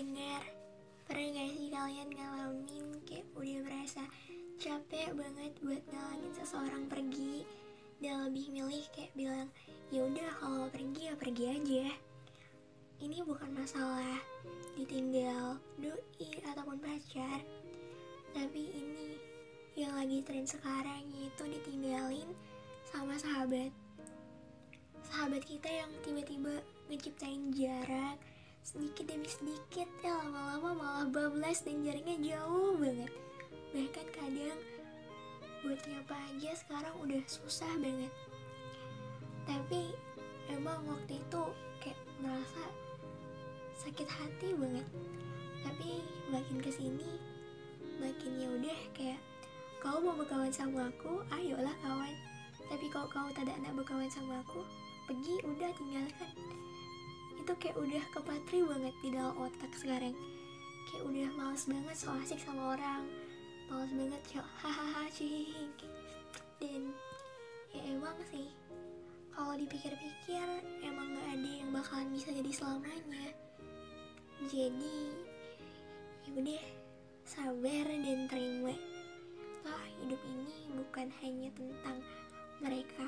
pendengar Pernah gak sih kalian ngalamin kayak udah merasa capek banget buat ngalangin seseorang pergi? Dan lebih milih kayak bilang ya udah kalau pergi ya pergi aja. Ini bukan masalah ditinggal doi ataupun pacar. Tapi ini yang lagi tren sekarang yaitu ditinggalin sama sahabat. Sahabat kita yang tiba-tiba ngeciptain jarak sedikit demi sedikit. Ya lama-lama malah bablas dan jaringnya jauh banget. Bahkan kadang buat nyapa aja sekarang udah susah banget. Tapi emang waktu itu kayak merasa sakit hati banget. Tapi makin ke sini makin ya udah kayak kau mau berkawan sama aku? Ayolah kawan. Tapi kalau kau tidak nak berkawan sama aku pergi udah tinggalkan itu kayak udah kepatri banget di dalam otak sekarang. Kayak udah males banget so asik sama orang. Males banget so hahaha cing. Dan ya emang sih kalau dipikir-pikir emang gak ada yang bakalan bisa jadi selamanya. Jadi ya udah sabar dan terima. Toh hidup ini bukan hanya tentang mereka